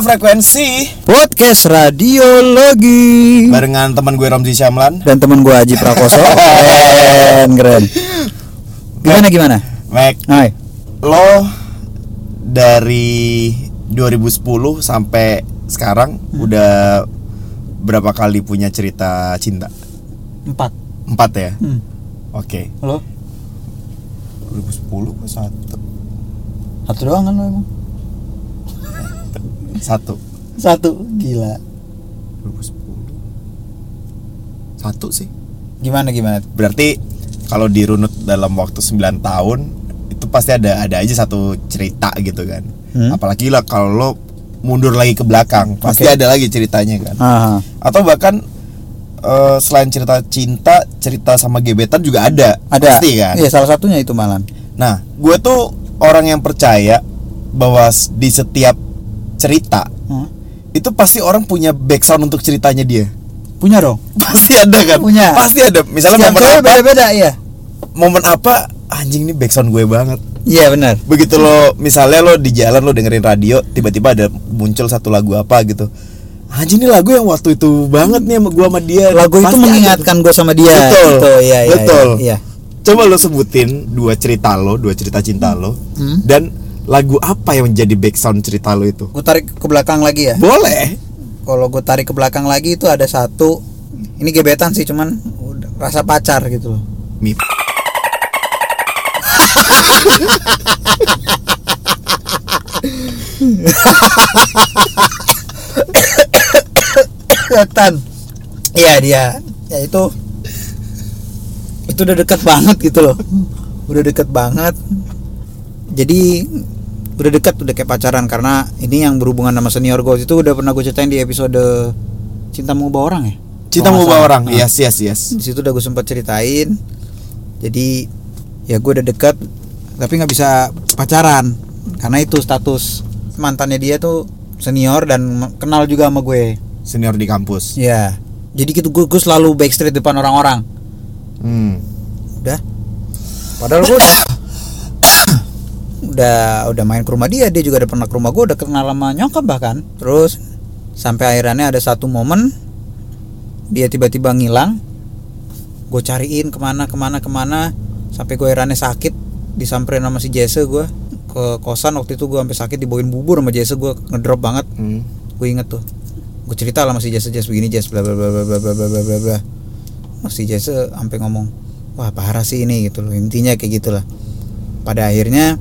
frekuensi Podcast Radiologi barengan teman gue Ramzi Syamlan. dan temen gue Haji Prakoso. keren, keren. Gimana gimana? Mac, Hai. lo dari 2010 sampai sekarang udah berapa kali punya cerita cinta? Empat. Empat ya. Hmm. Oke. Lo? 2010 ke satu. Satu doang kan lo emang? Satu. Satu. Gila. 2010. Satu sih. Gimana gimana? Berarti kalau dirunut dalam waktu 9 tahun itu pasti ada ada aja satu cerita gitu kan. Hmm. Apalagi lah kalau lo mundur lagi ke belakang, pasti Oke. ada lagi ceritanya kan. Aha. Atau bahkan eh, selain cerita cinta, cerita sama gebetan juga ada. Ada. Pasti kan. Iya salah satunya itu malan. Nah, gue tuh orang yang percaya bahwa di setiap cerita Hmm. itu pasti orang punya background untuk ceritanya dia. Punya dong. Pasti ada kan? Punya. Pasti ada. Misalnya Setiap momen apa? beda-beda iya. Momen apa? Anjing ini background gue banget. Iya benar. Begitu lo misalnya lo di jalan lo dengerin radio, tiba-tiba ada muncul satu lagu apa gitu. Anjing ini lagu yang waktu itu banget nih sama gua sama dia. Lagu itu Pasti ada. mengingatkan gue sama dia. Betul. Gitu, iya, iya, Betul. Iya. Coba lo sebutin dua cerita lo, dua cerita cinta lo, Hmm. dan lagu apa yang menjadi background cerita lo itu? Gue tarik ke belakang lagi ya. Boleh. Kalau gue tarik ke belakang lagi itu ada satu. Ini gebetan sih cuman rasa pacar gitu loh. Mip. kelihatan iya dia ya itu itu udah deket banget gitu loh udah deket banget jadi udah deket udah kayak pacaran karena ini yang berhubungan sama senior gue itu udah pernah gue ceritain di episode cinta mengubah orang ya Cinta salah. orang. Nah, Yes, yes, yes. di situ udah gue sempat ceritain jadi ya gue udah deket tapi nggak bisa pacaran karena itu status mantannya dia tuh senior dan kenal juga sama gue Senior di kampus. Ya. Jadi gitu gue, gue selalu backstreet depan orang-orang. Hmm. Udah. Padahal gue udah udah main ke rumah dia, dia juga udah pernah ke rumah gue, udah kenal sama nyokap bahkan. Terus sampai akhirnya ada satu momen dia tiba-tiba ngilang. Gue cariin ke mana ke mana ke mana sampai gue akhirnya sakit disamperin sama si Jesse gue ke kosan waktu itu gue sampai sakit dibawain bubur sama Jesse gue ngedrop banget Hmm. gue inget tuh gue cerita lah masih Jesse Jesse begini Jesse bla bla bla bla bla bla bla bla bla bla masih Jesse sampai ngomong wah parah sih ini gitu loh intinya kayak gitulah pada akhirnya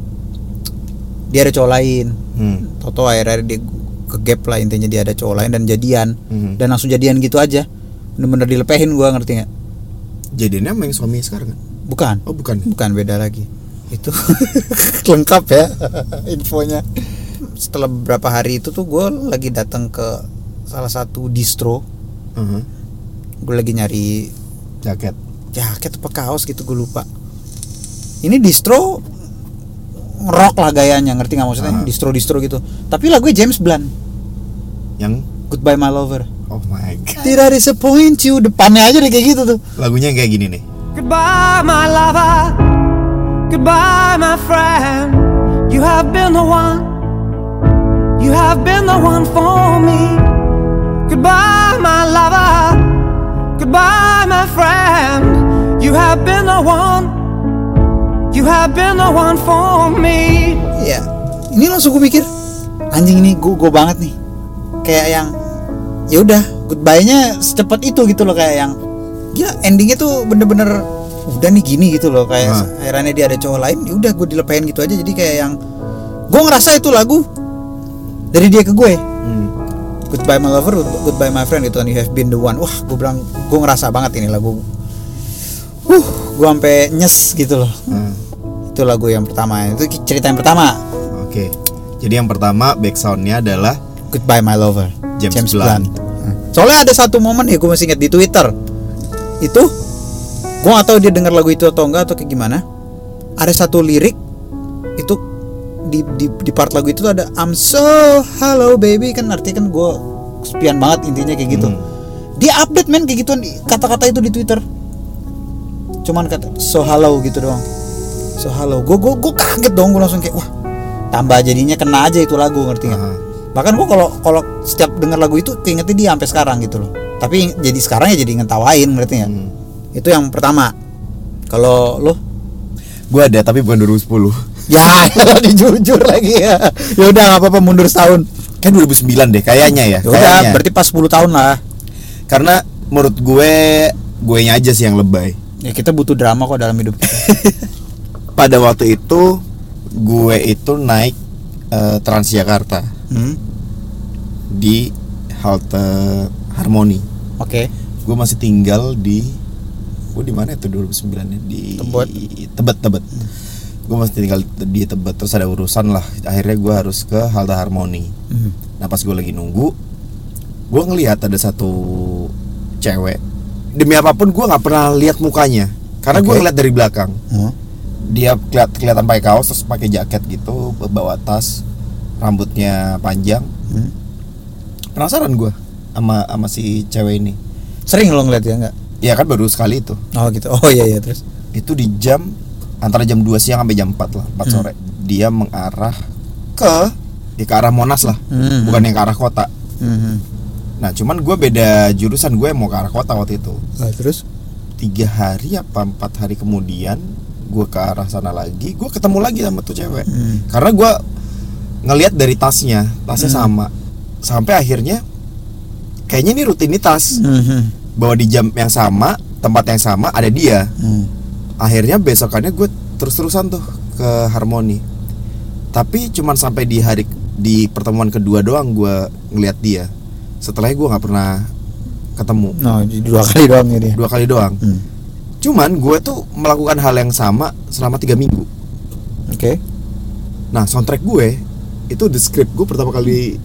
dia ada cowok lain Hmm. Toto akhirnya dia ke gap lah intinya dia ada cowok lain dan jadian Hmm. dan langsung jadian gitu aja bener-bener dilepehin gua ngerti nggak Jadinya yang suami sekarang kan? bukan Oh, bukan. bukan beda lagi itu lengkap ya infonya setelah beberapa hari itu tuh gue lagi datang ke salah satu distro Uh-huh. gue lagi nyari Jaket. jaket apa kaos gitu gue lupa ini distro rock lah gayanya ngerti nggak maksudnya Ah. distro distro gitu tapi lagu James Blunt Yang Goodbye My Lover Oh my god. tidak disappoint you depannya aja deh kayak gitu tuh Lagunya yang kayak gini nih. Goodbye, my lover. Goodbye, my friend. You have been the one. You have been the one for me. Goodbye, my lover. Goodbye, my friend. You have been the one. You have been the one for me. ya ini langsung gue mikir anjing ini gue gue banget nih kayak yang ya udah goodbye nya secepat itu gitu loh kayak yang gila endingnya tuh bener-bener udah nih gini gitu loh kayak Ah. akhirnya dia ada cowok lain ya udah gue dilepain gitu aja jadi kayak yang gue ngerasa itu lagu dari dia ke gue Hmm. goodbye my lover goodbye my friend gitu and you have been the one wah gue bilang gue ngerasa banget ini lagu uh gue sampai nyes gitu loh Hmm. Itu lagu yang pertama. Itu cerita yang pertama. Oke. Jadi yang pertama backsoundnya adalah Goodbye My Lover. James Blunt. Soalnya ada satu momen ya gue masih ingat di Twitter. Itu Gue gak tahu dia dengar lagu itu atau enggak atau kayak gimana. Ada satu lirik Itu di, di, di part lagu itu tuh ada I'm so hello baby. Kan artinya kan gue Kesepian banget intinya kayak gitu. Hmm. Dia update men kayak gituan Kata-kata itu di Twitter. Cuman kata so hello gitu doang So hello Gue gue gue kaget dong Gue langsung kayak wah Tambah jadinya kena aja itu lagu ngerti nggak? Ah. bahkan gua kalau kalau setiap denger lagu itu keingetnya dia sampai sekarang gitu loh. Tapi jadi sekarang ya jadi ngetawain ngerti nggak? Hmm. itu yang pertama. Kalau lo Gue ada tapi bukan 2010 ya dijujur lagi ya. Ya udah nggak apa-apa mundur setahun. Kan 2009 deh kayaknya ya ya udah kayaknya. berarti pas 10 tahun lah. Karena menurut gue Gue aja sih yang lebay. Ya kita butuh drama kok dalam hidup kita Pada waktu itu Gue itu naik eh, Transjakarta. Hmm, Di halte Harmoni. Oke. Gue masih tinggal di Gue di mana itu 2009 ya? Di Tebet. Tebet Tebet. Gue masih tinggal di Tebet Terus ada urusan lah. Akhirnya gue harus ke halte Harmoni. Hmm. Nah pas gue lagi nunggu Gue ngelihat ada satu Cewek. Demi apa pun gue nggak pernah lihat mukanya. Karena gue Oke. ngeliat dari belakang. Hmm. Dia keliat, kelihatan pakai kaos Terus pakai jaket gitu Bawa tas Rambutnya panjang. Hmm. Penasaran gue sama sama si cewek ini. Sering lo ngeliat ya nggak? Ya kan baru sekali itu. Oh gitu. Oh iya iya terus? Itu di jam Antara jam 2 siang sampai jam 4 lah 4 Hmm. sore. Dia mengarah ke? Ya ke arah Monas lah. Hmm. Bukan yang ke arah kota. Hmm. Nah cuman gue beda jurusan gue mau ke arah kota waktu itu. Nah, terus? Tiga hari apa empat hari kemudian Gue ke arah sana lagi Gue ketemu lagi sama tuh cewek Hmm. Karena gue ngelihat dari tasnya Tasnya Hmm. sama Sampai akhirnya Kayaknya ini rutinitas Hmm. Bahwa di jam yang sama Tempat yang sama ada dia Hmm. Akhirnya besokannya gue terus-terusan tuh ke Harmoni Tapi cuman sampai di hari Di pertemuan kedua doang gue ngelihat dia Setelahnya gue nggak pernah ketemu No, jadi dua kali doang ini. Dua kali doang Hmm. Cuman gue tuh melakukan hal yang sama selama tiga minggu. Oke. Nah soundtrack gue itu The Script gue pertama kali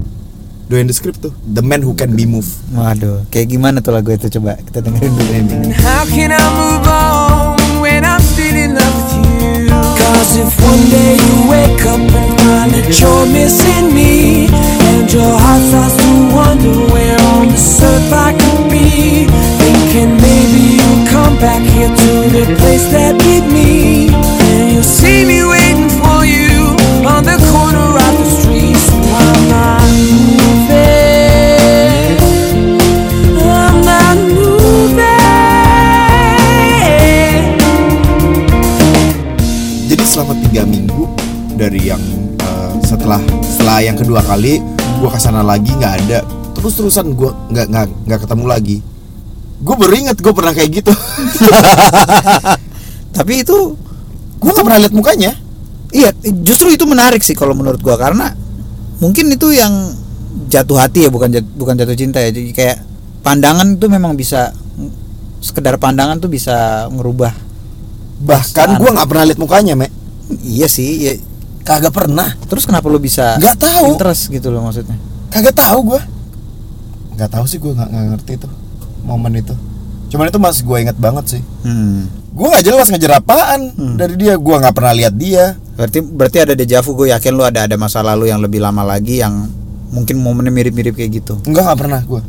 doain The Script tuh The Man Who Can Be Moved. Waduh, kayak gimana tuh lagu itu coba kita dengerin dulu how can I move on If one day you wake up and find that you're missing me, and your heart starts to wonder where on this earth I could be, thinking maybe you'll come back here to the place that beat me, and you'll see me setelah yang kedua kali gue ke sana lagi nggak ada terus terusan gue nggak nggak nggak ketemu lagi. Gue baru inget gue pernah kayak gitu. Tapi itu gue nggak pernah lihat mukanya. iya, justru itu menarik sih kalau menurut gua karena mungkin itu yang jatuh hati ya bukan jat- bukan jatuh cinta ya. Jadi kayak pandangan itu memang bisa sekedar pandangan tuh bisa ngerubah. Bahkan gue nggak pernah lihat mukanya, me. Iya sih, ya. Kagak pernah. Terus kenapa lu bisa Nggak tahu. interest gitu loh maksudnya? Kagak tahu gue. Nggak tahu sih gue nggak ngerti tuh momen itu. Cuman itu masih gue inget banget sih. Hmm. Gue nggak jelas ngejar apaan Hmm. dari dia. Gue nggak pernah lihat dia. Berarti berarti ada dejavu gue yakin lu ada ada masa lalu yang lebih lama lagi yang mungkin momennya mirip-mirip kayak gitu. Enggak nggak pernah gue.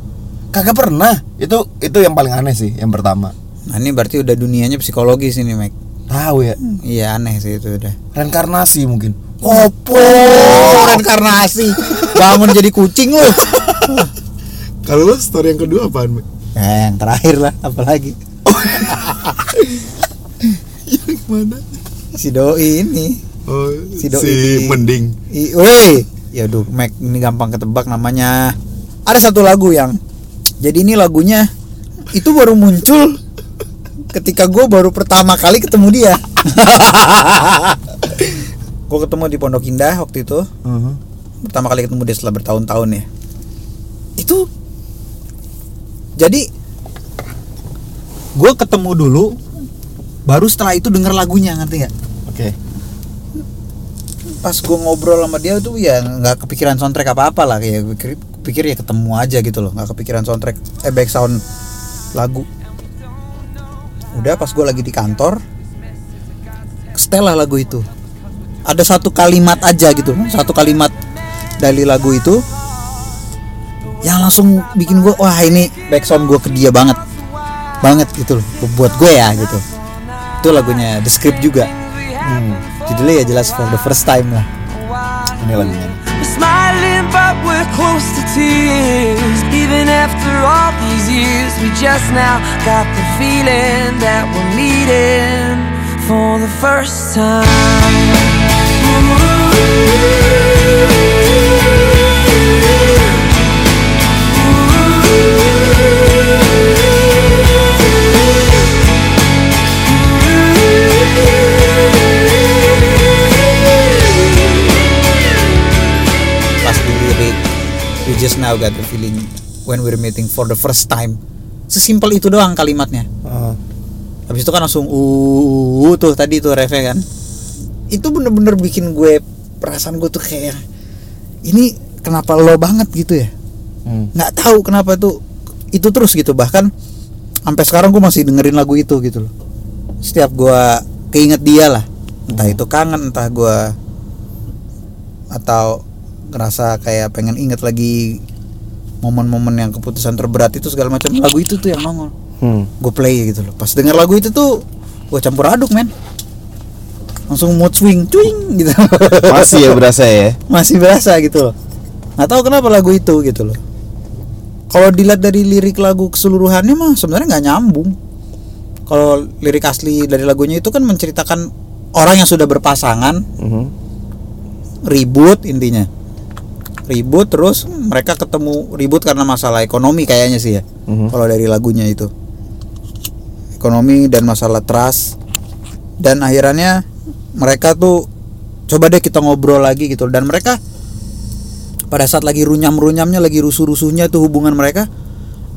Kagak pernah. Itu itu yang paling aneh sih. Yang pertama. Nah ini berarti udah dunianya psikologis ini Mac. Tahu ya. Iya aneh sih itu udah. Reinkarnasi mungkin. Opo. reinkarnasi bangun jadi kucing lu. Kalau lo story yang kedua apaan? Nah, yang terakhir lah apalagi yang mana? si doi ini. Oh, Si si, doi. mending. I, woi, ya aduh Mac ini gampang ketebak namanya. Ada satu lagu yang jadi ini lagunya itu baru muncul ketika gue baru pertama kali ketemu dia. gue ketemu di Pondok Indah waktu itu. Uh-huh. pertama kali ketemu dia setelah bertahun-tahun ya itu jadi gue ketemu dulu baru setelah itu denger lagunya ngerti nggak Oke. pas gue ngobrol sama dia tuh ya nggak kepikiran soundtrack apa apa lah kayak pikir, pikir ya ketemu aja gitu loh nggak kepikiran soundtrack eh back sound lagu udah pas gue lagi di kantor setel lah lagu itu ada satu kalimat aja gitu satu kalimat dari lagu itu yang langsung bikin gue wah ini back sound gue ke dia banget banget gitu loh buat gue ya gitu itu lagunya The Script juga Hmm. judulnya ya jelas for the first time lah Ini lagunya. Smiling but we're close to tears. Even after all these years, we just now got the feeling that we're meeting for the first pas just now got the feeling when we're meeting for the first time. Sesimpel itu doang kalimatnya. Ah, habis itu kan langsung uh tuh tadi tuh refnya kan. Itu bener-bener bikin gue perasaan gue tuh kayak ini kenapa lo banget gitu ya? Hmm. nggak tahu kenapa tuh itu terus gitu. Bahkan sampai sekarang gue masih dengerin lagu itu gitu loh. Setiap gue keinget dia lah. Entah itu kangen entah gue atau ngerasa kayak pengen inget lagi momen-momen yang keputusan terberat itu segala macam. Lagu itu tuh yang nongol. Hmm. gue play gitu loh. Pas denger lagu itu tuh gue campur aduk men. Langsung mood swing cuing gitu. Masih ya berasa ya. masih berasa gitu loh. Nggak tahu kenapa lagu itu gitu loh. Kalau dilihat dari lirik lagu keseluruhannya mah sebenarnya nggak nyambung. Kalau lirik asli dari lagunya itu kan menceritakan orang yang sudah berpasangan. Mhm. ribut intinya ribut terus mereka ketemu ribut karena masalah ekonomi kayaknya sih ya Mhm. kalau dari lagunya itu. Ekonomi dan masalah trust. Dan akhirannya mereka tuh coba deh kita ngobrol lagi gitu. Dan mereka pada saat lagi runyam-runyamnya lagi rusuh-rusuhnya tuh hubungan mereka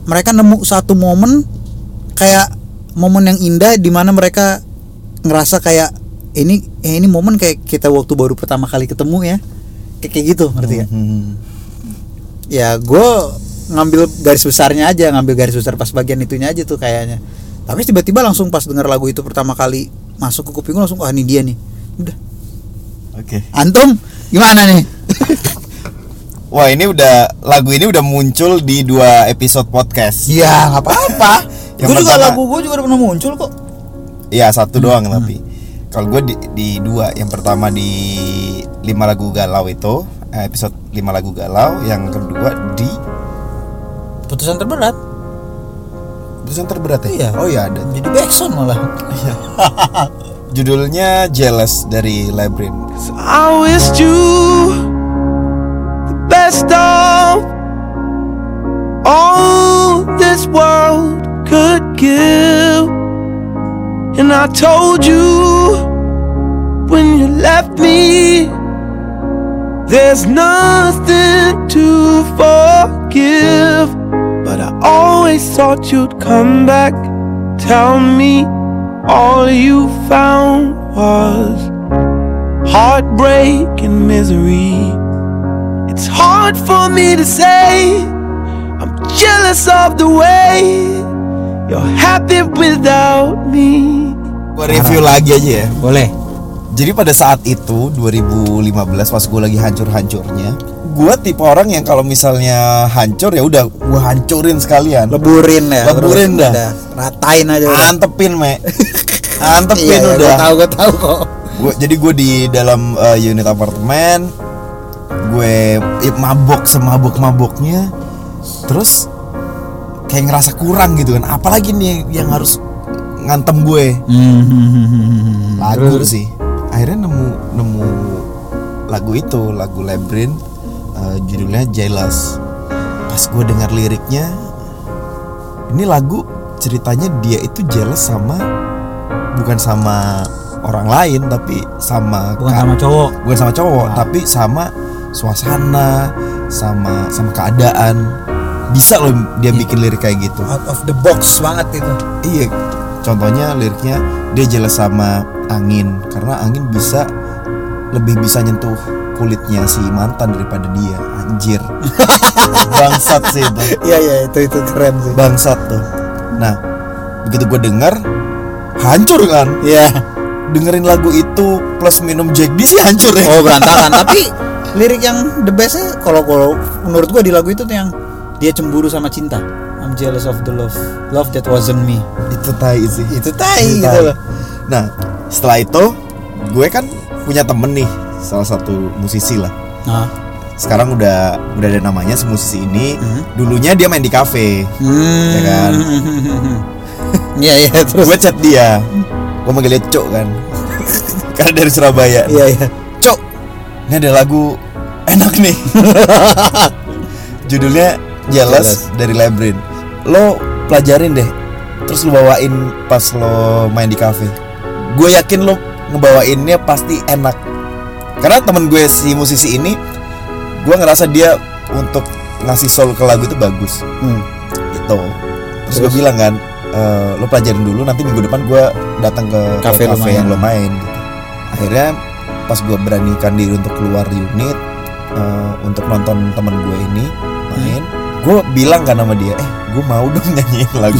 mereka nemu satu momen kayak momen yang indah di mana mereka ngerasa kayak ini eh, ini momen kayak kita waktu baru pertama kali ketemu ya kayak gitu ngerti gak? Hmm. ya gue ngambil garis besarnya aja ngambil garis besar pas bagian itunya aja tuh kayaknya tapi tiba-tiba langsung pas denger lagu itu pertama kali masuk ke kuping gue langsung wah ini dia nih udah Oke. antum gimana nih Wah ini udah lagu ini udah muncul di dua episode podcast. ya nggak apa-apa gue juga lagu gue juga udah pernah muncul kok Iya satu doang tapi. Kalau gue di, di dua, yang pertama di lima lagu galau itu eh, episode lima lagu galau, yang kedua di putusan terberat putusan terberat ya. Iya. Oh iya ada. jadi backsound malah Judulnya Jealous dari Labyrinth. I wished you the best of all this world could give. And I told you when you left me, there's nothing to forgive. But I always thought you'd come back, tell me all you found was heartbreak and misery. It's hard for me to say, I'm jealous of the way you're happy without me. Gue review lagi aja ya. boleh Jadi pada saat itu 2015 pas gue lagi hancur-hancurnya, gue tipe orang yang kalau misalnya hancur ya udah gue hancurin sekalian. leburin ya Leburin dah. ratain aja. Antepin me, antepin iya, udah. gue tahu gue tahu kok Gua, jadi gue di dalam uh, unit apartemen, gue ya, mabok semabok maboknya, terus kayak ngerasa kurang gitu kan. Apalagi nih yang harus ngantem gue Hmm. lagu sih. Akhirnya nemu nemu lagu itu lagu Labyrinth uh, judulnya Jealous. Pas gue dengar liriknya, ini lagu ceritanya dia itu jealous sama bukan sama orang lain tapi sama bukan ka- sama cowok bukan sama cowok Nah. tapi sama suasana sama sama keadaan bisa loh dia Iya. bikin lirik kayak gitu out of the box banget itu iya contohnya liriknya dia jelas sama angin. Karena angin bisa lebih bisa nyentuh kulitnya si mantan daripada dia. Anjir. Bangsat sih itu. Iya iya itu itu keren sih. Bangsat tuh. Nah begitu gue denger hancur kan? Iya. Dengerin lagu itu plus minum Jack D sih hancur ya. Oh berantakan. Tapi lirik yang the bestnya kalau kalau menurut gua di lagu itu tuh yang dia cemburu sama cinta I'm jealous of the love love that wasn't me. Itu tai sih. Itu tai Itu gitu tai. loh. Nah setelah itu gue kan punya temen nih salah satu musisi lah. Nah. Sekarang udah udah ada namanya si musisi ini. Mhm. dulunya dia main di kafe. Hmm. Ya kan? Iya iya terus. gue chat dia. Gue manggilnya cok kan. Karena dari Surabaya. Iya iya. cok ini ada lagu enak nih. Judulnya Jealous, dari Labyrinth lo pelajarin deh terus lo bawain pas lo main di cafe gue yakin lo ngebawainnya pasti enak karena temen gue si musisi ini gue ngerasa dia untuk ngasih soul ke lagu itu bagus Hmm. gitu terus, Terus? gue bilang kan "Eh, lo pelajarin dulu nanti minggu depan gue datang ke main. yang lo main gitu. akhirnya pas gue beranikan diri untuk keluar unit eh, untuk nonton temen gue ini main gue bilang kan sama dia eh gue mau dong nyanyiin lagu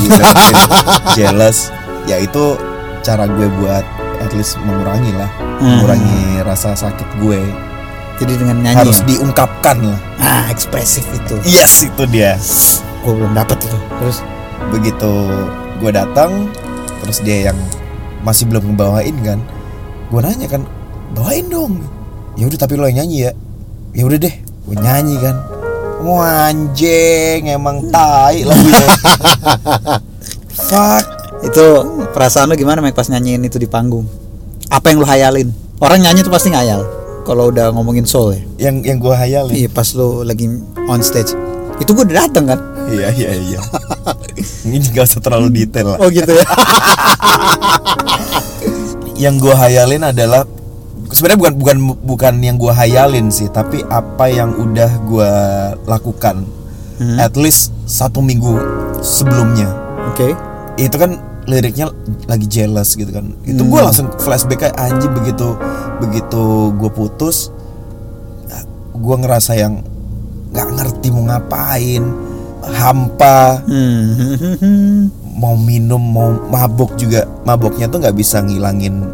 jealous ya itu cara gue buat at least mengurangi lah Hmm. mengurangi rasa sakit gue Jadi dengan nyanyi. harus ya? diungkapkan lah Ah ekspresif itu. yes itu dia Gue belum dapat itu. Terus. begitu gue datang terus dia yang masih belum ngebawain kan gue nanya kan bawain dong ya udah tapi lo yang nyanyi ya ya udah deh gue nyanyi kan Wah, anjing emang tai lagunya fuck Itu perasaan lu gimana Mike pas nyanyiin itu di panggung? Apa yang lu hayalin? Orang nyanyi tuh pasti ngayal. Kalau udah ngomongin soul ya. yang yang gue hayalin Iya pas lu lagi on stage. Itu gue udah dateng kan? iya iya iya ini gak usah terlalu detail lah Oh gitu ya. yang gue hayalin adalah sebenarnya bukan bukan bukan yang gue hayalin sih tapi apa yang udah gue lakukan Hmm. at least satu minggu sebelumnya Oke. itu kan liriknya lagi jealous gitu kan itu gue Hmm. langsung flashback kayak anjing begitu begitu gue putus gue ngerasa yang nggak ngerti mau ngapain hampa Hmm. mau minum mau mabok juga maboknya tuh nggak bisa ngilangin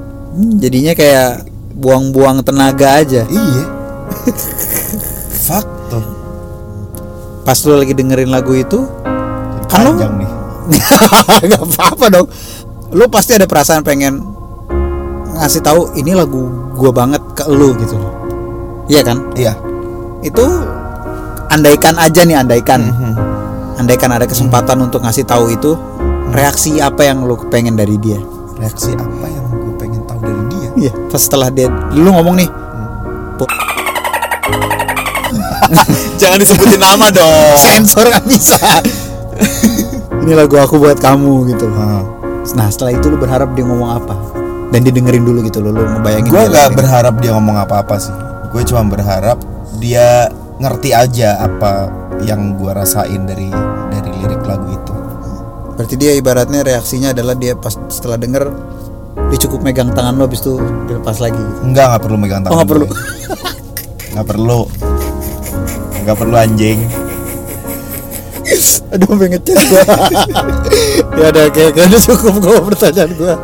Jadinya kayak buang-buang tenaga aja. iya. Fuck. Tuh. Pas lu lagi dengerin lagu itu, kan lu panjang nih. Gak apa-apa dong. Lu pasti ada perasaan pengen Ngasih tahu ini lagu gua banget ke lu gitu. Iya kan? iya. Itu Andaikan aja nih andaikan. Mhm. Andaikan ada kesempatan untuk ngasih tahu itu Reaksi apa yang lu pengen dari dia? Reaksi apa yang Iya Pas setelah dia Lu ngomong nih. "Po- jangan disebutin nama dong. Sensor gak bisa. Ini lagu aku buat kamu gitu. Ah. Nah setelah itu lu berharap dia ngomong apa? Dan didengerin dulu gitu loh Lu ngebayangin gue dia nggak berharap dia ngomong apa-apa sih. Gue cuma berharap dia ngerti aja apa yang gue rasain dari dari lirik lagu itu. Berarti dia ibaratnya reaksinya adalah dia pas setelah denger dia cukup megang tangan lo habis itu dilepas lagi gitu. enggak nggak perlu megang tangan Oh, nggak perlu. nggak perlu nggak perlu anjing Aduh pengen ngechat gua. ya udah kayak kayaknya cukup gua pertanyaan gua.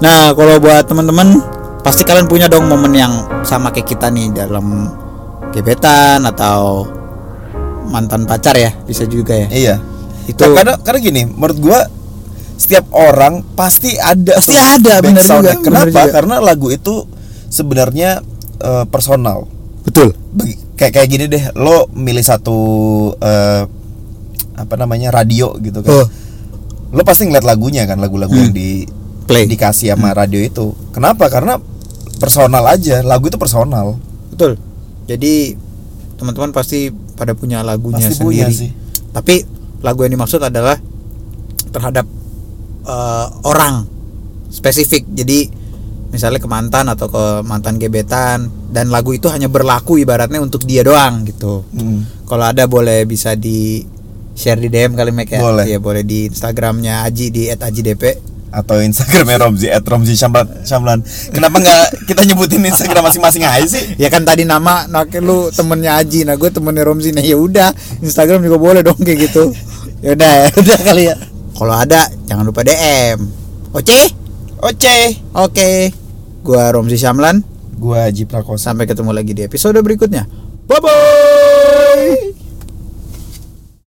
Nah, kalau buat teman-teman pasti kalian punya dong momen yang sama kayak kita nih dalam gebetan atau mantan pacar ya, bisa juga ya. iya Itu Nah, karena karena gini menurut gue setiap orang pasti ada Pasti ada, backsoundnya. juga, kenapa bener juga. karena lagu itu sebenarnya eh, personal betul. Bagi- kayak kayak gini deh lo milih satu eh, apa namanya radio gitu kan Oh. lo pasti ngeliat lagunya kan lagu-lagu yang di Play. dikasih sama radio itu kenapa karena personal aja lagu itu personal Betul. Jadi teman-teman pasti pada punya lagunya Pasti punya sendiri. sih. Tapi lagu yang dimaksud adalah terhadap eh, orang spesifik. Jadi misalnya ke mantan atau ke mantan gebetan dan lagu itu hanya berlaku ibaratnya untuk dia doang gitu. Hmm. Kalau ada boleh bisa di share di DM kali Mek ya. Boleh. Iya, boleh di Instagramnya Aji di @ajidp. atau Instagramnya Romzi at Romzi Syamlan Syamlan. Kenapa nggak kita nyebutin Instagram masing-masing aja sih? Ya kan tadi nama nak lu temennya Aji, nah gue temennya Romzi. Nah ya udah, Instagram juga boleh dong kayak gitu. Ya udah, ya udah kali ya. Kalau ada jangan lupa DM. Oke? Oce. Oke. Gua Romzi Syamlan. Gua Haji Prakosa. Sampai ketemu lagi di episode berikutnya. Bye bye.